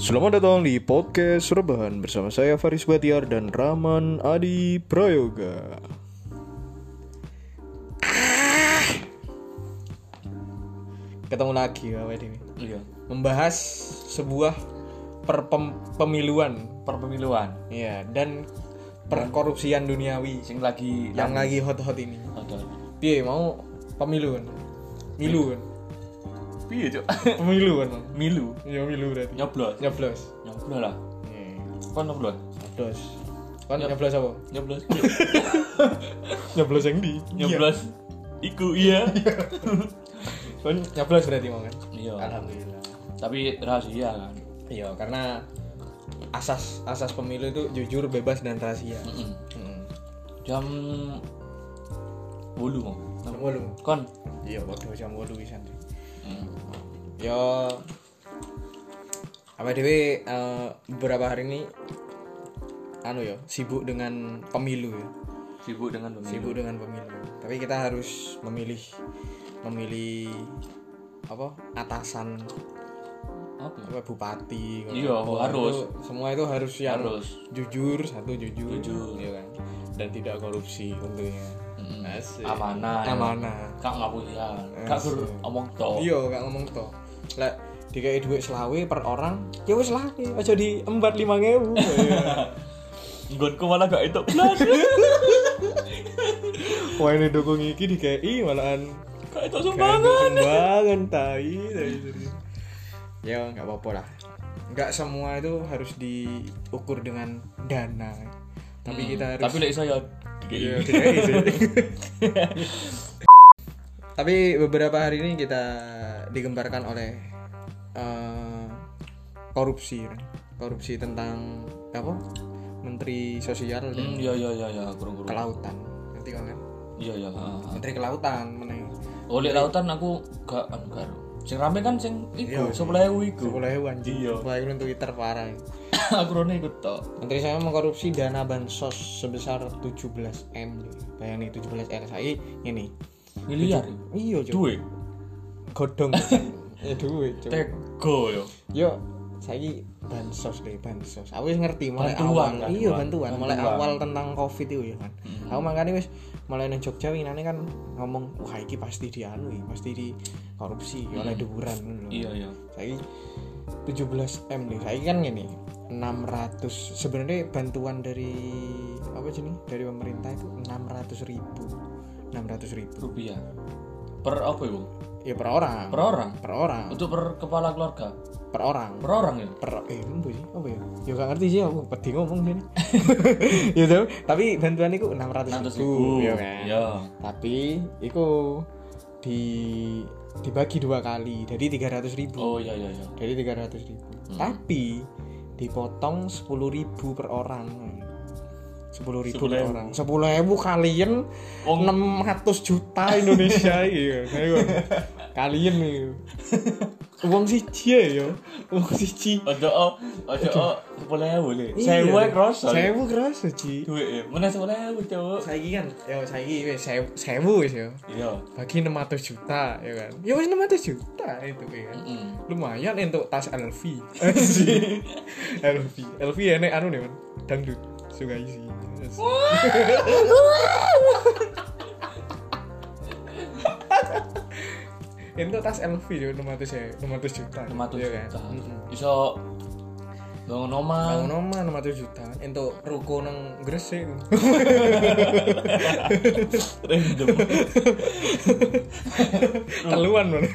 Selamat datang di podcast Rebahan bersama saya Faris Batiar dan Rahman Adi Prayoga. Ketemu lagi ya ini Iya. membahas sebuah perpem- pemiluan, Perpemiluan ya dan perkorupsian duniawi sing lagi yang lagi hot-hot ini. Piye mau pemilu kan? Milu kan? Piye, Cuk? Pemilu kan? Milu. Ya milu berarti. Nyoblos. Nyoblos. Nyoblos lah. Hmm. Kon nyoblos. Nyoblos. Kan nyoblos apa? Nyoblos. Nyoblos yang di. Nyoblos. Iku iya. Kan nyoblos berarti mau kan? Iya. Alhamdulillah. Tapi rahasia kan. Iya, karena asas asas pemilu itu jujur, bebas dan rahasia. Mm-mm. Hmm. Jam bolu mau. Jam wolu. Kon. Iya, waktu jam wolu bisa. Ya apa dewe eh, beberapa hari ini anu ya sibuk dengan pemilu ya Sibuk dengan pemilu. sibuk dengan pemilu tapi kita harus memilih memilih apa atasan Apa? apa bupati Iya, apa, harus. itu- semua itu harus yang Harus. jujur satu jujur Jujur. iya kan dan tidak korupsi tentunya. Asik. Amanah. ya. amanah Kak ngapusian. Kak ber omong to. iya gak ngomong to lek dikai duit selawe per orang ya wis lah aja di empat lima ngewu Nggonku malah gak itu. Wah ini dukung iki dikai malahan Gak itu sumbangan. sumbangan tai ya nggak apa-apa lah nggak semua itu harus diukur dengan dana tapi kita harus Tapi lek saya Iya, DKI sih. tapi beberapa hari ini kita digembarkan oleh eh, korupsi korupsi tentang apa menteri sosial dan Hmm, iya iya iya iya, kurang kurang. kelautan ngerti kan Iya iya. menteri kelautan meneng Oh, lek lautan aku gak anu karo. Sing rame kan sing Iya, iku 10.000 iku. sepuluh hewan Iya. sepuluh hewan Twitter parah aku rone ikut tok. Menteri saya mengkorupsi dana bansos sebesar 17 m bayangin 17 m saya ini Miliar. iya cuy Duit. godong ya duit cuy Tego yo. yo saya bansos deh bansos aku wis ngerti mulai Bantuan awal kan, iya Bang. bantuan mulai Bantuan. awal tentang covid itu ya kan Hmm. aku makanya wis mulai nang Jogja winane kan ngomong wah iki pasti dianu pasti di korupsi oleh duburan ngono lho. Hmm. Iya iya. saya 17 m nih saya kan gini 600 sebenarnya bantuan dari apa nih dari pemerintah itu 600 ribu 600 ribu Rupiah. Per apa iku? ya per orang Per orang. per orang Untuk per kepala keluarga. Per orang. Per orang ya. per eh apa sih? Apa ya? Ya gak ngerti sih aku pedi ngomong sini ya tahu tapi bantuan itu 600 600 ribu ribu. ya kan? Iya. tapi itu di dibagi dua kali jadi 300 ribu. Oh iya iya iya. dari 300 ribu. Hmm. tapi dipotong 10 ribu per orang. 10 ribu per 10.000. orang. 10 ribu kalian Wong- 600 juta Indonesia iya. Kalian nih uang siji ya yo uang siji Ojo oh, ojo oh, 10.000 le. Iya. Sewu ae kroso. sewu kerasa Ci Duit ya. Mana 10.000, Cuk. saiki kan yo saiki wis sewu sewu wis yo Iya. bagi 600 juta ya kan ya wis 600 juta itu ya kan Heeh. lumayan untuk tas LV LV LV enek anu nih man dangdut suka isi untuk tas LV ya 600 ya 600 juta 500 Iya kan? juta. Iso bangun omah. Bangun omah 600 juta untuk ruko nang Gresik Random. teluan man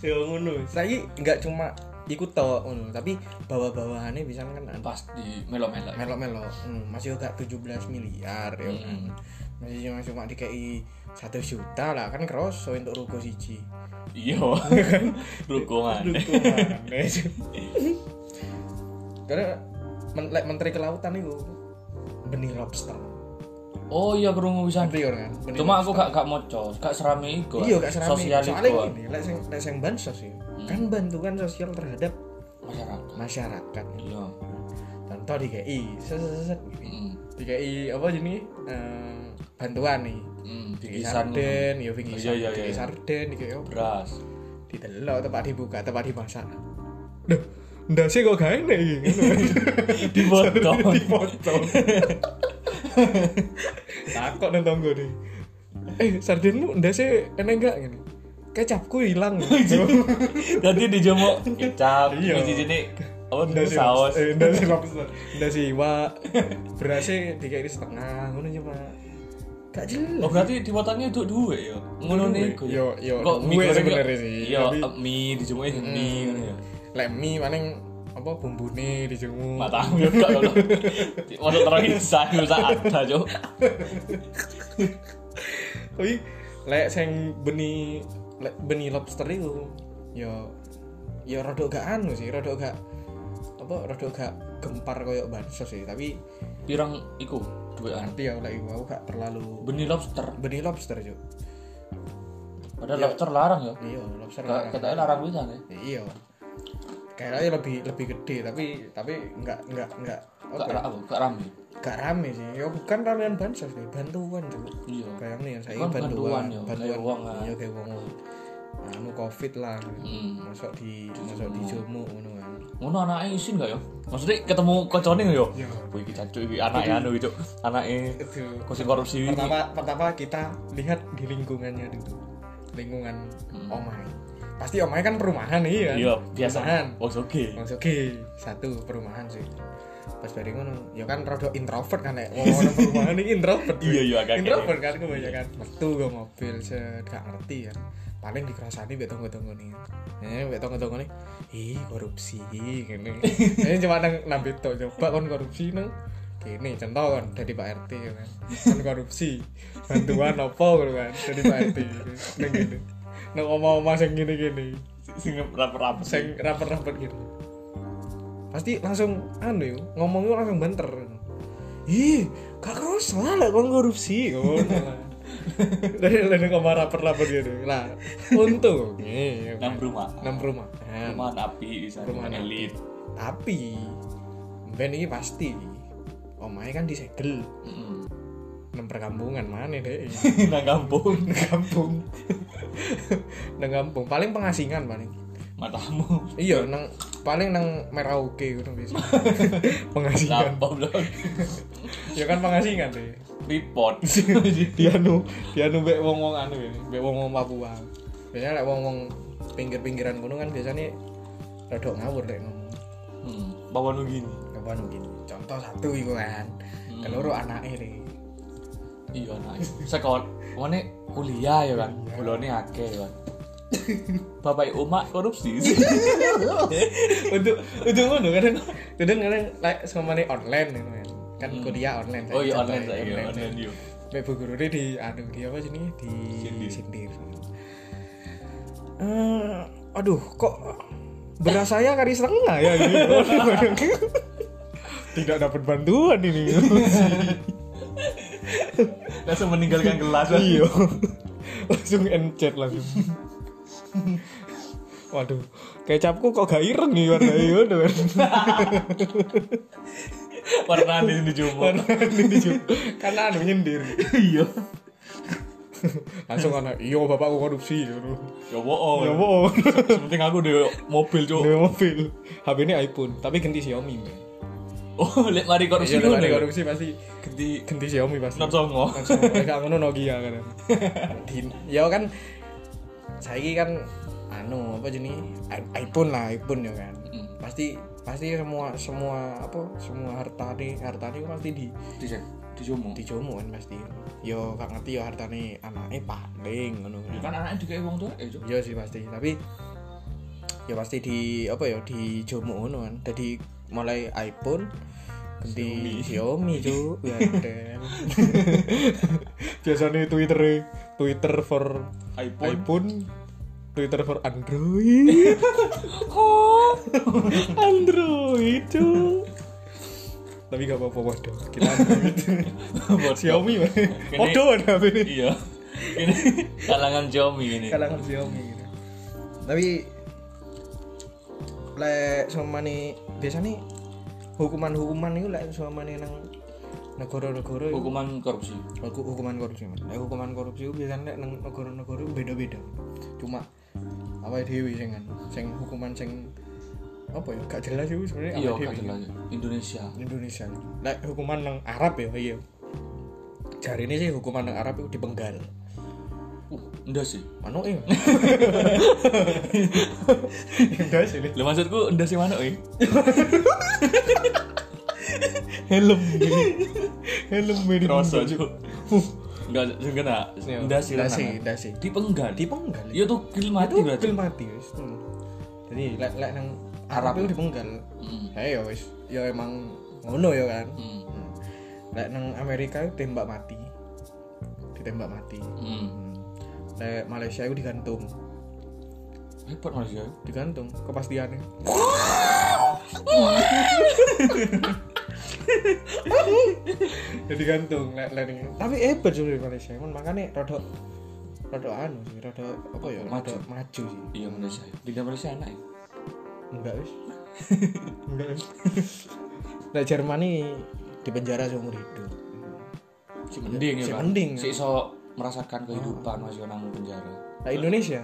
ya ngono saya nggak cuma ikut tok ngono tapi bawa-bawahannya bisa kan Pasti melo-melo. melok-melok hmm, masih agak 17 miliar ya kan Mm. masih cuma cuma dikei satu juta lah kan kroso untuk ruko siji Iya. Rukungan. ruko mana karena men lek menteri kelautan itu benih lobster Oh iya pisan. ngerti kan Cuma aku gak gak moco, gak serame iku. iya gak serame Sosial soalnya gini lek sing lek sing bansos ya Hmm. kan bantuan sosial terhadap Masyarakat. masyarakat Iya. contoh DKI set set set gini. Heeh. DKI apa jenis eh, bantuan nih Hmm, sarden ya Iya, bingkisan iya, iya, DKI iya. sarden DKI apa beras. didelok tempat dibuka tempat dimasak Duh, ndase kok gak enak iki. Dipotong. Dipotong. Takut nang tonggo nih. Eh, sardenmu ndase enak enggak ngene? Kecapku hilang. Jadi dijemuk kecap, Iya. di sini apa Ndase saus. Eh, ndase lobster. Ndase iwak. Berasnya dikira setengah ngono cuma. Gak jelas. Oh berarti dipotongnya itu duwe ya. Ngono niku. Yo, yo, Kok mie goreng sebenarnya sih, Yo tapi- mie dijemuk mie ngono ya. Lek mie paling apa bumbune dijemur. Matamu yo gak lho. Masuk terangin sayur sak ada, Cuk. Tapi lek sing beni lek beni lobster itu yo yo rada gak anu sih, rada gak apa rada gak gempar koyo bansos sih, tapi Pirang iku duwean. nanti ya iku aku gak terlalu Benih lobster. beni lobster juk. Padahal Ya. lobster larang ya. Iya, lobster Ka- larang. Katanya larang pisan ya. Iya. Kayaknya lebih lebih gede tapi tapi enggak enggak enggak Gak apa, ra- apa? Gak rame. gak rame sih. Ya bukan ramean bansos nih, bantuan juk. Iya. Bayang nih saya Kan bantuan, bantuan yo, bantuan, kayak wong, kan. iya kayak wong anu covid lah, Hmm. masuk di masuk di jomo ngono kan. Ngono anake isin gak ya? Maksudnya ketemu kocone gak ya? Wih iki jancuk iki anake anu itu. Anake kosin korupsi pertama pertama kita lihat di lingkungannya dulu, lingkungan Hmm. omai. Pasti omai kan perumahan nih ya. Iya, biasa. Perumahan. Oke. Oke satu perumahan sih. Pas dari ngono, ya kan rada introvert kan ya. Wong orang perumahan ini introvert. Iya, iya, agak Introvert kan kebanyakan. Metu ke mobil set gak ngerti ya. Paling dikerasani mbek tonggo-tonggo nih. Eh, mbek tonggo-tonggo nih. Ih, korupsi gini. Ini cuma nang nambah tok coba kon korupsi nang gini contoh kan dari Pak RT ya kan kan korupsi bantuan apa gitu kan dari Pak RT nang gini nang omah-omah sing gini-gini Sing rapet-rapet. sing rapet-rapet gitu pasti langsung anu ngomongnya langsung banter ih gak kerasa lah kon korupsi lah. dari dari kamar rapet-rapet gitu lah untungnya Nang rumah. enam rumah Rumahan api bisa rumahan elit. tapi ben ini pasti omahe kan disegel Heeh. nang perkampungan mana deh Nang kampung. nang kampung nang kampung paling pengasingan paling Matamu. iya nang paling nang Merauke gitu bisa pengasingan ya kan pengasingan deh Report. dianu dianu mbek wong wong anu ya mbek wong wong Papua biasanya lek wong wong pinggir pinggiran gunung kan biasanya rada ngawur deh ngomong Hmm. Bawa nu gini. apa mungkin contoh satu itu kan Hmm. keloro anaknya deh Iya nah. Sekol. Mana kuliah ya kan. Iya. Bulone akeh ya kan. Bapak umat korupsi sih. untuk untuk ngono kadang kadang kadang like sama nih online gitu kan kan kuliah online Oh iya online ya, saya online yuk. Mbak Bu Guru di anu di apa sini di Sindir. sindir. Eh, aduh kok beras saya kali setengah ya ini. Tidak dapat bantuan ini. Langsung meninggalkan kelas. iya. langsung encet langsung. Waduh, kecapku kok gak ireng nih warna itu kan. Warna di sini cuma. Warna ini juga. Karena anu nyindir. Iya. Langsung anak, iya bapakku korupsi. gitu. Ya bohong. Ya bohong. Sepenting aku di mobil cuk. Di mobil. HP ini iPhone, tapi ganti Xiaomi. Man. Oh, lihat mari korupsi Iya, ada ya. korupsi pasti Ganti ganti Xiaomi pasti. not songo. Langsung mereka ngono Nokia kan. Ya kan saiki kan anu apa jenis iPhone lah iPhone ya kan. Mm. Pasti pasti semua semua apa semua harta nih harta nih pasti di Dicek. Dijomo. dijomo kan pasti. Yo gak ngerti ya harta nih anaknya paling ngono Ya kan. kan anaknya juga wong tua eh. Iya sih pasti tapi ya pasti di apa ya di jomo ngono kan. Jadi mulai iPhone ganti Xiaomi cu ya. Biasanya Twitter Twitter for iPhone. iPhone Twitter for Android oh Android cu tapi gak apa-apa waduh kita Android Xiaomi mah waduh ada apa ini Iya. Ini kalangan Xiaomi ini. kalangan Xiaomi gitu. tapi lek sama nih biasanya hukuman-hukuman itu lek sama nih nang negara-negara Hukuman korupsi. Huku- hukuman korupsi man. Lek hukuman korupsi itu biasanya nang negara-negara beda-beda. Cuma apa dewi sing kan sing hukuman sing apa ya gak jelas itu sebenarnya iya dhewe. jelas. Indonesia. Indonesia. Lek hukuman nang Arab ya iya. Jari ini sih hukuman nang Arab itu dipenggal. Uh enggak sih? Mano eh enggak sih. Lah maksudku enggak sih mana eh helm helm ini Rasa cuk. Enggak enggak enggak Iya. enggak sih lah, sih ndak sih. Dipenggal dipenggal iya tuh kill mati berarti. kill mati wis jadi lek lek nang Arab itu dipenggal Hmm. ya ya wis ya emang ngono ya kan. Hmm. Hmm. lek nang Amerika itu tembak mati. Ditembak mati. Hmm. lek Malaysia itu digantung. Hebat Malaysia. Digantung kepastiannya ya digantung lek lek tapi hebat juga Malaysia emang makanya rada rada anu sih rada apa ya? Maju. maju sih. Iya Malaysia di Malaysia enak ya? Enggak wis. Enggak wis. Lek Jerman ini di penjara seumur hidup. Si mending ya Si mending. si iso merasakan kehidupan masih nang penjara. Nah Indonesia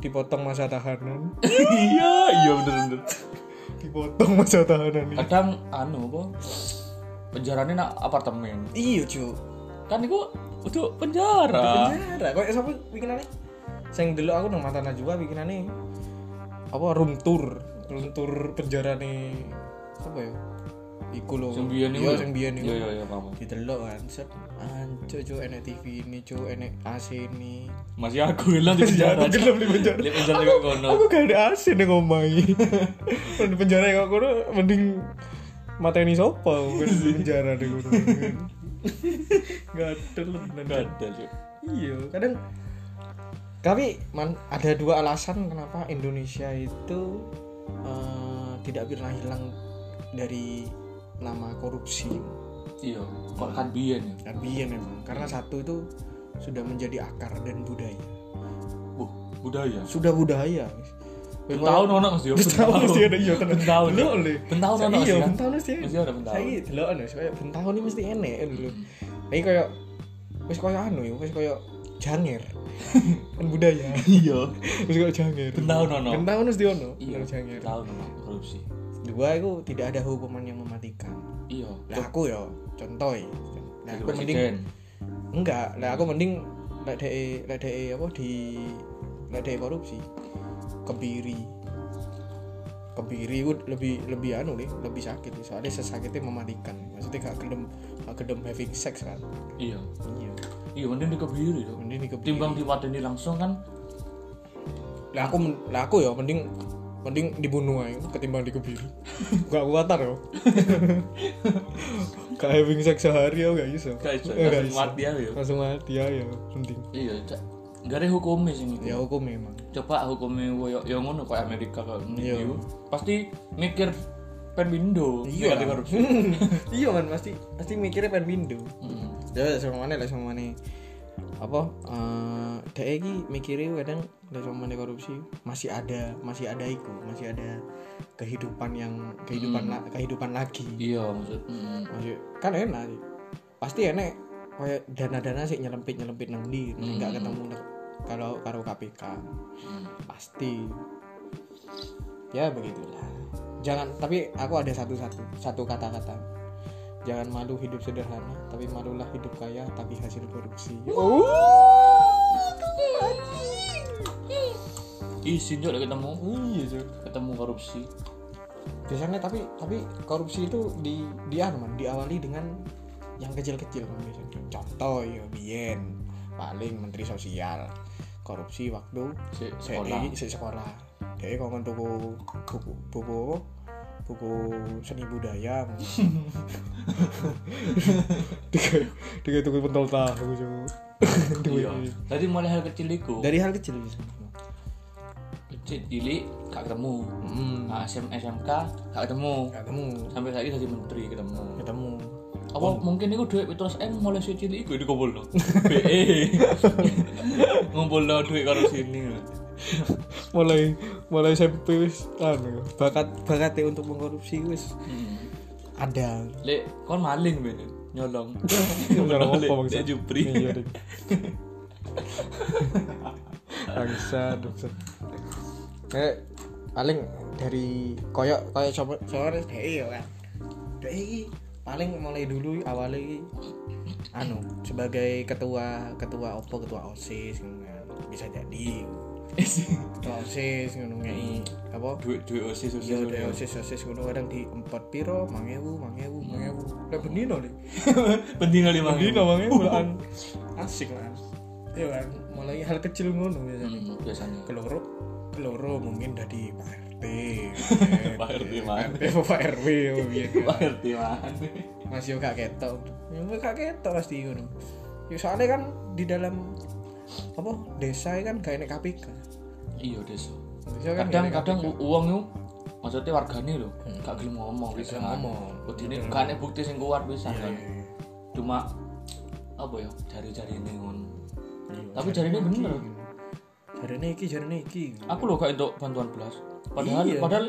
dipotong masa tahanan. Iya iya bener bener dipotong masa tahanan ini. Kadang anu apa penjaranya nak apartemen. Iya cu kan itu itu penjara. Penjara. Kok siapa bikinannya sing dulu aku nang mata najwa bikinannya apa room tour. Room tour penjara nih apa ya iku lho. Sing biyen ya? sing biyen iya iya iya paham. Didelok kan. Set. Anco cu enek TV ini cu enek AC ini. Masih aku bilang di penjara Aku gelem di penjara. di penjara kok kono. aku gak ada AC nih ngomai di penjara kok kono mending mateni sopo di penjara deh kono. Ada cuy iya kadang tapi man ada dua alasan kenapa Indonesia itu eh, tidak pernah hilang dari nama korupsi iya kok kan biyen ya kan biyen memang karena satu itu sudah menjadi akar dan budaya uh budaya sudah budaya Bentahun ono Mas yo. Bentahun mesti ada iya tenan. Bentahun. Delok le. Bentahun ono Iya, sih kan. bentahun mesti. Mesti ada bentahun. Saiki delok anu kaya bentahun ini mesti enek kan dulu. Tapi kaya wis kaya anu ya, wis kaya janger. kan budaya. Iya. Wis kaya janger. Bentahun ono. Bentahun mesti ono. Iya. Ono janger. Tahun ono korupsi. Dua itu tidak ada hukuman yang mematikan. Iya. Lah aku ya contoh ya. Nah, aku mending enggak, lah aku mending lek dhek lek dhek apa di lek dhek korupsi. Kebiri. Kebiri itu lebih lebih anu nih, lebih sakit soalnya sesakitnya mematikan. Maksudnya gak gelem gak gelem having sex kan. Iya. Iya. Iya mending dikebiri tuh. Mending di kebiri. Timbang diwadeni langsung kan Lah aku lah aku ya mending mending dibunuh aja ketimbang dikebiri. gak kuatar yo. gak having sex sehari ya gak bisa. gak Eh, langsung mati ya. Langsung mati ya penting. Iya, cak. Gak ada hukumnya sih Ya hukum memang. Coba hukumnya koyo ya ngono kayak Amerika kayak Iya. gitu. Pasti mikir pen window Iya. korupsi. iya kan pasti pasti mikirnya pengen pindu. Hmm. Ya sama mana lah sama mana apa eh dek iki mikirnya kadang sama mana korupsi masih ada masih ada iku masih ada kehidupan yang kehidupan la- kehidupan lagi Iya maksud. hmm. masih kan enak sih. pasti enak kayak dana-dana sih nyelempit nyelempit nang ndi Hmm. nggak ketemu kalau karo KPK Hmm. pasti ya begitulah jangan tapi aku ada satu satu satu kata-kata jangan malu hidup sederhana tapi malulah hidup kaya tapi hasil korupsi oh Izin juga ketemu iya Cuk. ketemu korupsi. biasanya tapi tapi korupsi itu di di anu, Man, diawali dengan yang kecil-kecil contoh ya bien paling menteri sosial korupsi waktu Si sekolah. si sekolah dia tuku buku buku? Buku seni budaya tiga tuku pentol tahu Iya. Tadi mulai hal kecil itu. dari hal kecil Kecil cilik gak ketemu. hmm. Nah, SM, SMK gak ketemu. ketemu Sampai saat ini jadi menteri ketemu. ketemu Apa mungkin itu duit terus M mulai si cilik itu dikumpul lo. BE. Ngumpul lo duit karo sini. Mulai mulai SMP wis anu bakat bakatnya untuk mengkorupsi wis Hmm. ada Lek kon maling ben nyolong. Nyolong apa? Lek jupri. Iya. Bangsa, bangsa. Kayak paling dari koyok koyok coba soalnya deh ya kan deh paling mulai dulu awalnya anu sebagai ketua ketua opo ketua osis ngono kan. bisa jadi osis ngono ngei apa duit duit osis osis Iya, udah osis osis ngono kadang di empat piro, mangewu, mangewu, mangewu. Lah bendino nih. penting kali mang Bendino mangewu lah. Asik lah. Iya kan, mulai hal kecil ngono biasanya. Hmm, biasanya Keloro, keloro mungkin dari Pak RT. Pak RT mana? Pak RT apa Pak RW ya. Pak RT mana Mas yo gak ketok. Ya gak ketok pasti ngono. Ya soalnya kan di dalam apa desa kan gak enek KPK. iya desa. Desa kan kadang kadang uang itu maksudnya wargane lho gak gelem ngomong bisa gelem ngomong. ini gak ada bukti sing kuat bisa Iya, kan. iya, iya. cuma apa ya jari-jari ini ngono Iya, tapi jari ini bener. Jarene iki, jarene iki. aku loh gak untuk bantuan belas. Padahal Iya, padahal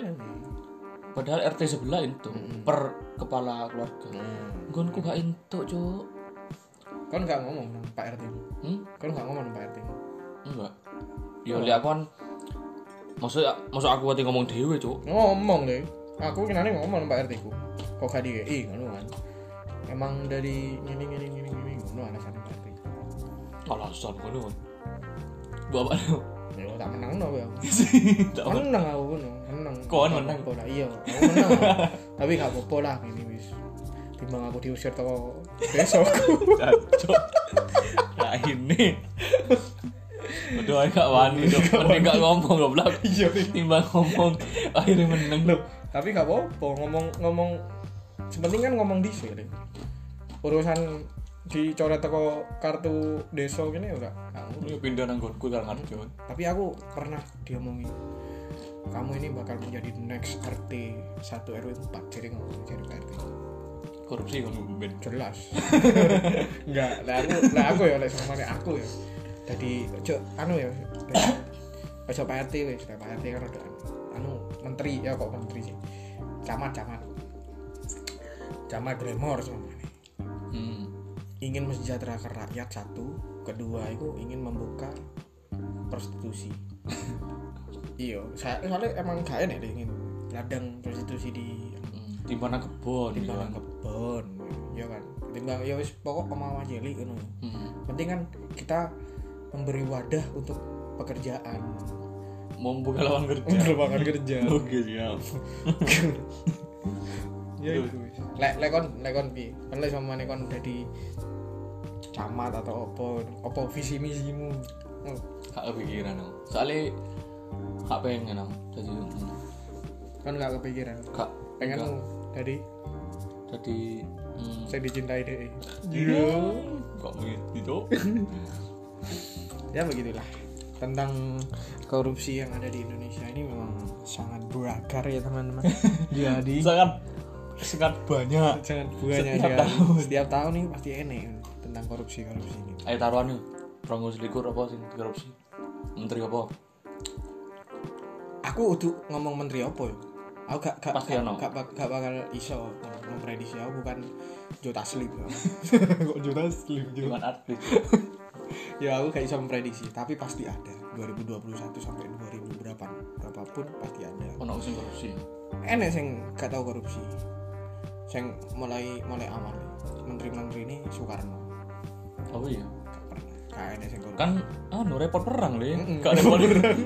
padahal RT sebelah itu per kepala keluarga. Hmm. gonku gak entuk cuk Kon gak ngomong nang Pak RT. hmm? Kon gak ngomong nang Pak RT. enggak ya lihat aku kan maksud maksud aku nanti ngomong dewe cuk Ngomong deh. Aku kenane ngomong nang Pak RT ku. Kok gak dikei ngono kan. Emang dari ngene ngene ngene ngene ngono alasan Pak RT. alasan ngono kan bapak Ya tak menang no ya. tak apa Menang aku ngono, menang. Kon Gak menang? lah, Iya, aku menang. Tapi gak apa-apa lah ini wis. Timbang aku diusir toko besokku. cuk nah ini. Udah gak wani dong, mending gak ngomong goblok. Iya. Timbang ngomong akhirnya menang. Loh, tapi gak apa-apa. Ngomong ngomong sepenting kan ngomong di sini. Urusan dicoret teko kartu desa gini ya enggak Ini pindah nang gonku karo ngarep tapi aku pernah diomongin kamu ini bakal menjadi next RT 1 RW 4 jadi ngomong jadi RT Korupsi kan ben. jelas enggak lah aku lah aku ya lah sama aku ya jadi ojo anu ya ojo Pak RT wis Lah, Pak RT kan udah anu menteri ya kok menteri sih camat camat camat Glemor semuanya Hmm. ingin mensejahterakan rakyat satu kedua itu ingin membuka prostitusi iya saya soalnya emang enak deh ingin ladang prostitusi di Hmm. Di mana kebon di kan. dalam kebon ya kan timbang ya wis pokok kemauan cilik gitu Hmm. penting kan kita memberi wadah untuk pekerjaan Mau buka lawan kerja. merupakan kerja Oke, siap. ya itu lek lek kon lek kon pi kan lek sama kon dadi camat atau opo opo visi misimu Hmm, Gak kepikiran aku. Soalnya gak pengen aku. Jadi hmm, kan gak kepikiran gak pengen gak. dari jadi hmm, saya dicintai deh Iya. Kok begitu? ya begitulah tentang korupsi yang ada di Indonesia ini memang sangat berakar ya teman-teman jadi sangat sangat banyak. jangan buahnya Setiap sekali. tahun. setiap tahun nih pasti enek tentang korupsi korupsi ini Ayo taruhan yuk. Ronggo selikur apa sih korupsi? Menteri apa? aku udah ngomong menteri apa ya aku gak gak Pasti gak, ono. gak, bak- gak bakal iso memprediksi aku bukan Jota Slim kok Jota Slim Cuman artis. ya aku gak bisa memprediksi tapi pasti ada 2021 sampai 2000 berapa berapapun pasti ada Ono sing korupsi. enek sing gak tahu korupsi sing mulai mulai awal menteri-menteri ini Soekarno Oh iya. gak gak Kan anu repot perang le. Gak repot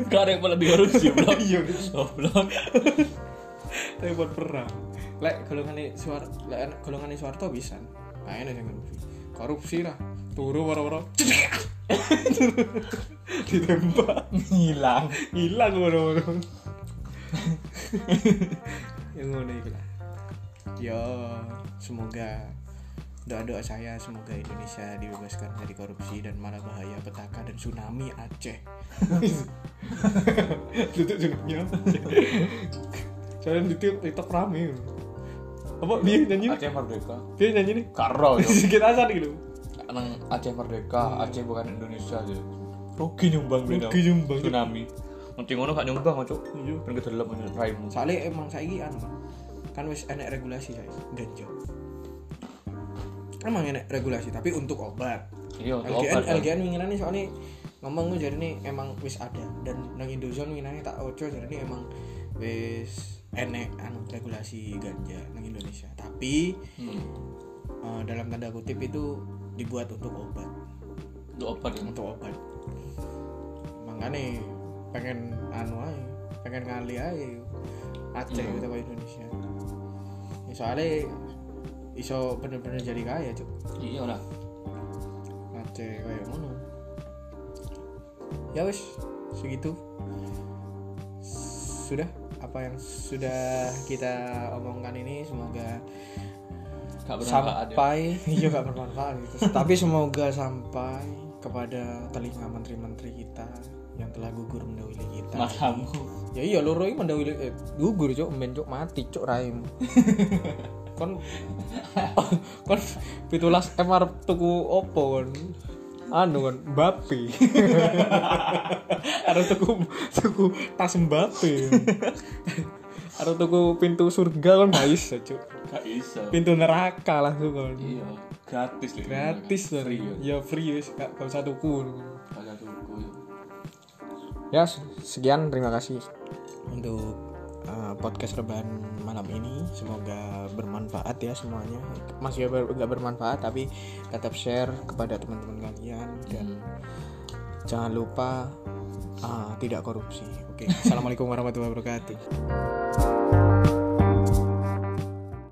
gak repot lebih korupsi blok. iya Goblok. Repot perang. Lek golongan suar lek golongan Soeharto bisa. Gak enek sing korupsi. Korupsi lah. Turu waro-waro. Ditembak. Hilang. hilang ngono-ngono yang ngono iku lah. Ya semoga doa-doa saya semoga Indonesia dibebaskan dari korupsi dan mara bahaya petaka dan tsunami Aceh. Tutup tsunami Aceh soalnya di TikTok rame apa dia nyanyi Aceh Merdeka. dia nyanyi nih Karo yo. sedikit asal gitu Nang Aceh Merdeka, Aceh bukan Indonesia aja. Rugi nyumbang beda. Rugi nyumbang. Tsunami. Nanti ngono gak nyumbang cok. iya Ben kedelep menurut raimu. soalnya emang saiki anu kan wis enek regulasi saya ganja emang enek regulasi tapi untuk obat Iya, untuk LGN obat. kan. LGN winginane soalnya ngomong gue jadi ini emang wis ada dan nang Indozone winginane tak ojo jadi ini emang wis enek anu regulasi ganja nang Indonesia. Tapi Hmm. eh, dalam tanda kutip itu dibuat untuk obat. Untuk obat ya. untuk obat. Makanya pengen anu aja pengen ngali aja Aceh Iya. gitu ke Indonesia. Ya, soalnya iso bener-bener jadi kaya cuk. Iya lah. Aceh kayak ngono. Ya wis. Segitu. Sudah apa yang sudah kita omongkan ini semoga Gak ya. sampai iya gak bermanfaat gitu tapi semoga sampai kepada telinga menteri-menteri kita yang telah gugur mendahului kita Matamu. ya iya loro iki mendahului eh, gugur cuk cuk mati cuk raimu kon kon pitulas M arep tuku opo kon anu kon Mbappe arep tuku tuku tas Mbappe arep tuku pintu surga kon gak iso cuk Gak bisa. pintu neraka langsung kon Iya. Gratis lho. gratis Free dari ya. ya free wis gak gak usah tuku Gak usah tuku ya ya. sekian terima kasih untuk uh, podcast rebahan malam ini. Semoga bermanfaat ya semuanya. Masih nggak bermanfaat tapi tetap share kepada teman-teman kalian dan jangan lupa uh, tidak korupsi. Oke assalamualaikum warahmatullahi wabarakatuh